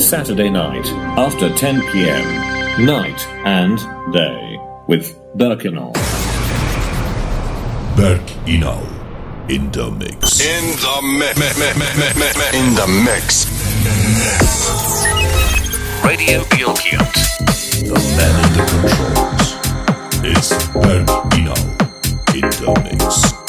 Saturday night after 10 p.m. Night and day with Berk Inal. Berk Inal in the mix. In the mix. In the mix. Radio Bilkent. The man in the controls. It's Berk Inal in the mix.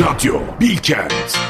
Radyo Bilkent.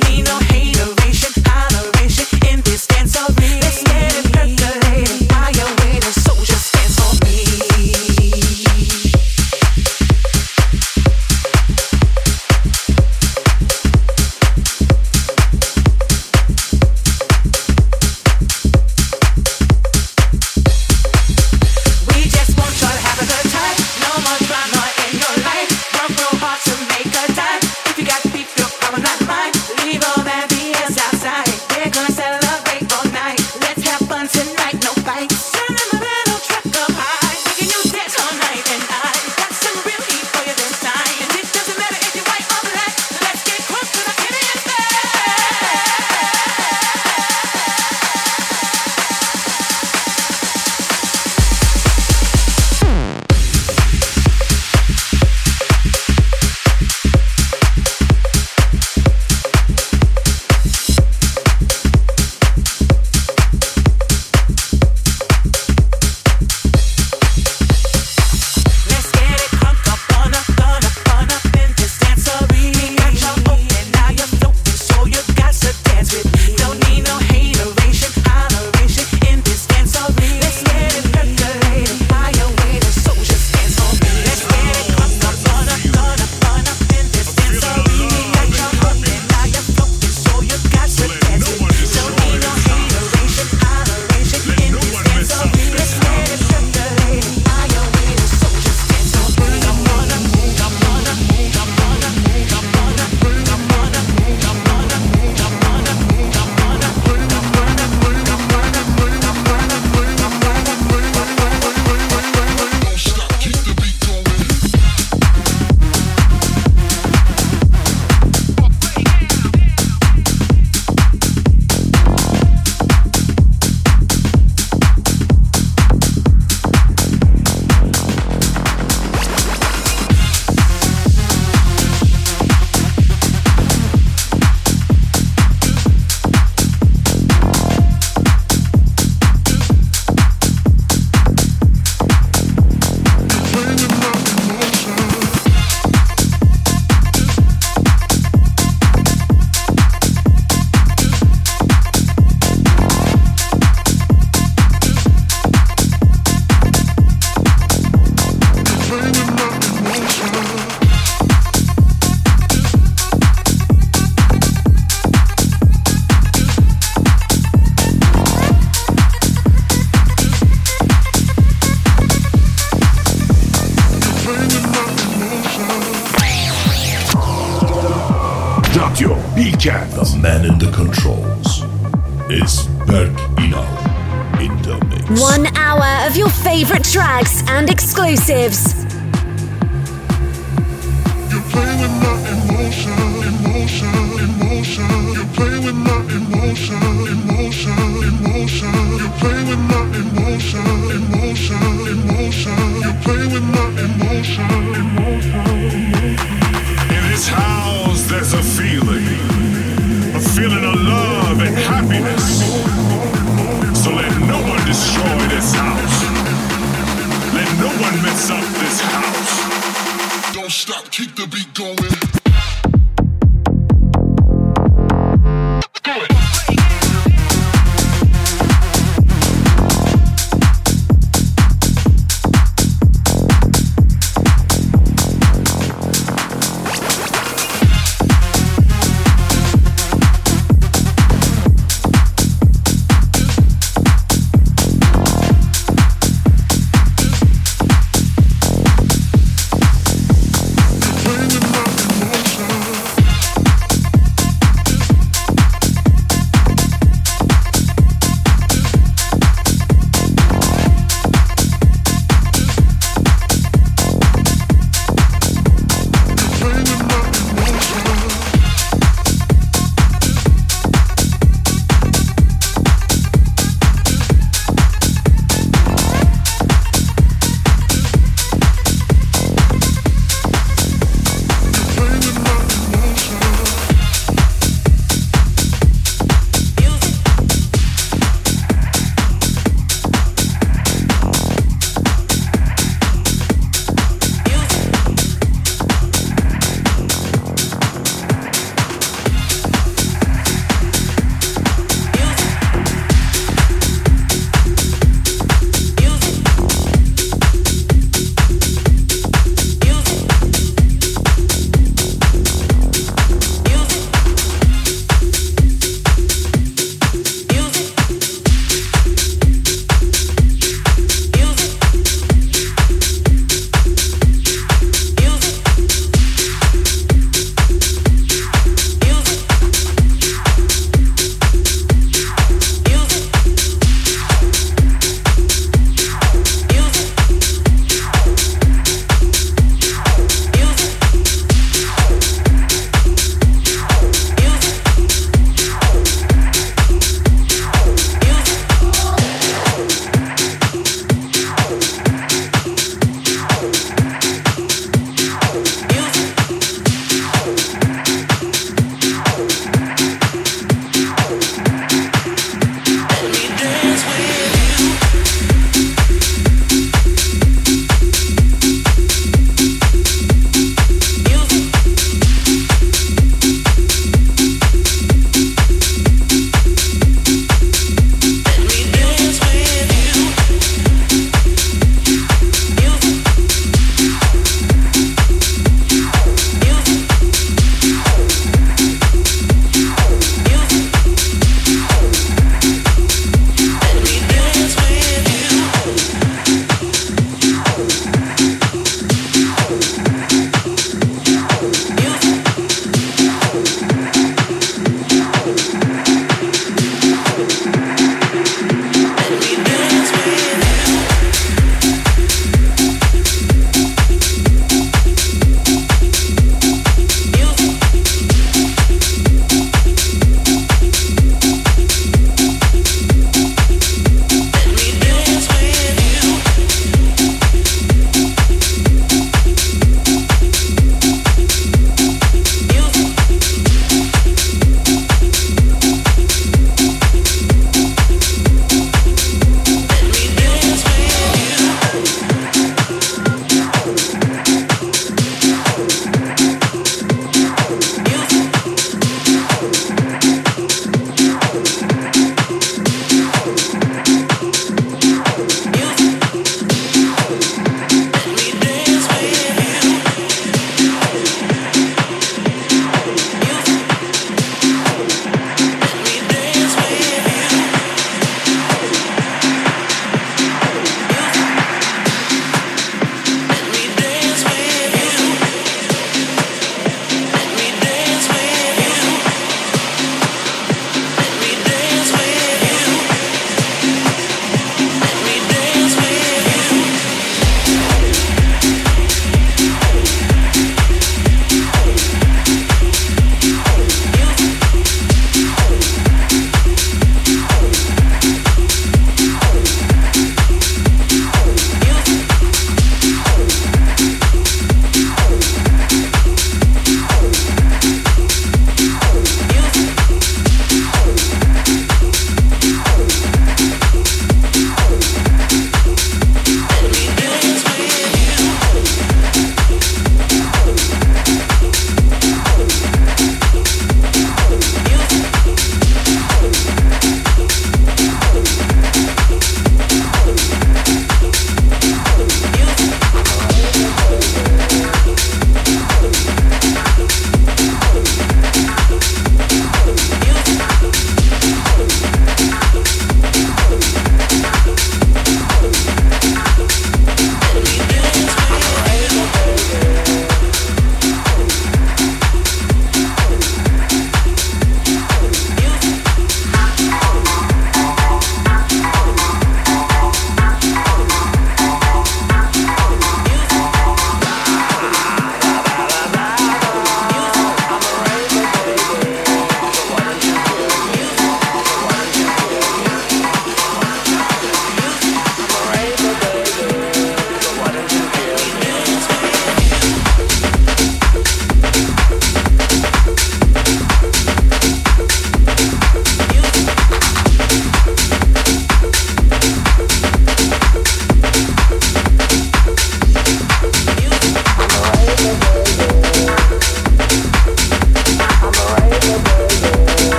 camino.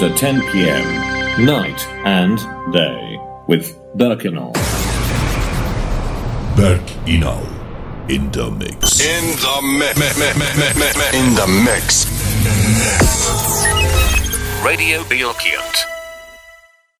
After 10 p.m. Night and day with Birkenau. Berk Inal in the mix. In the mix. In the mix. Radio Bilkent.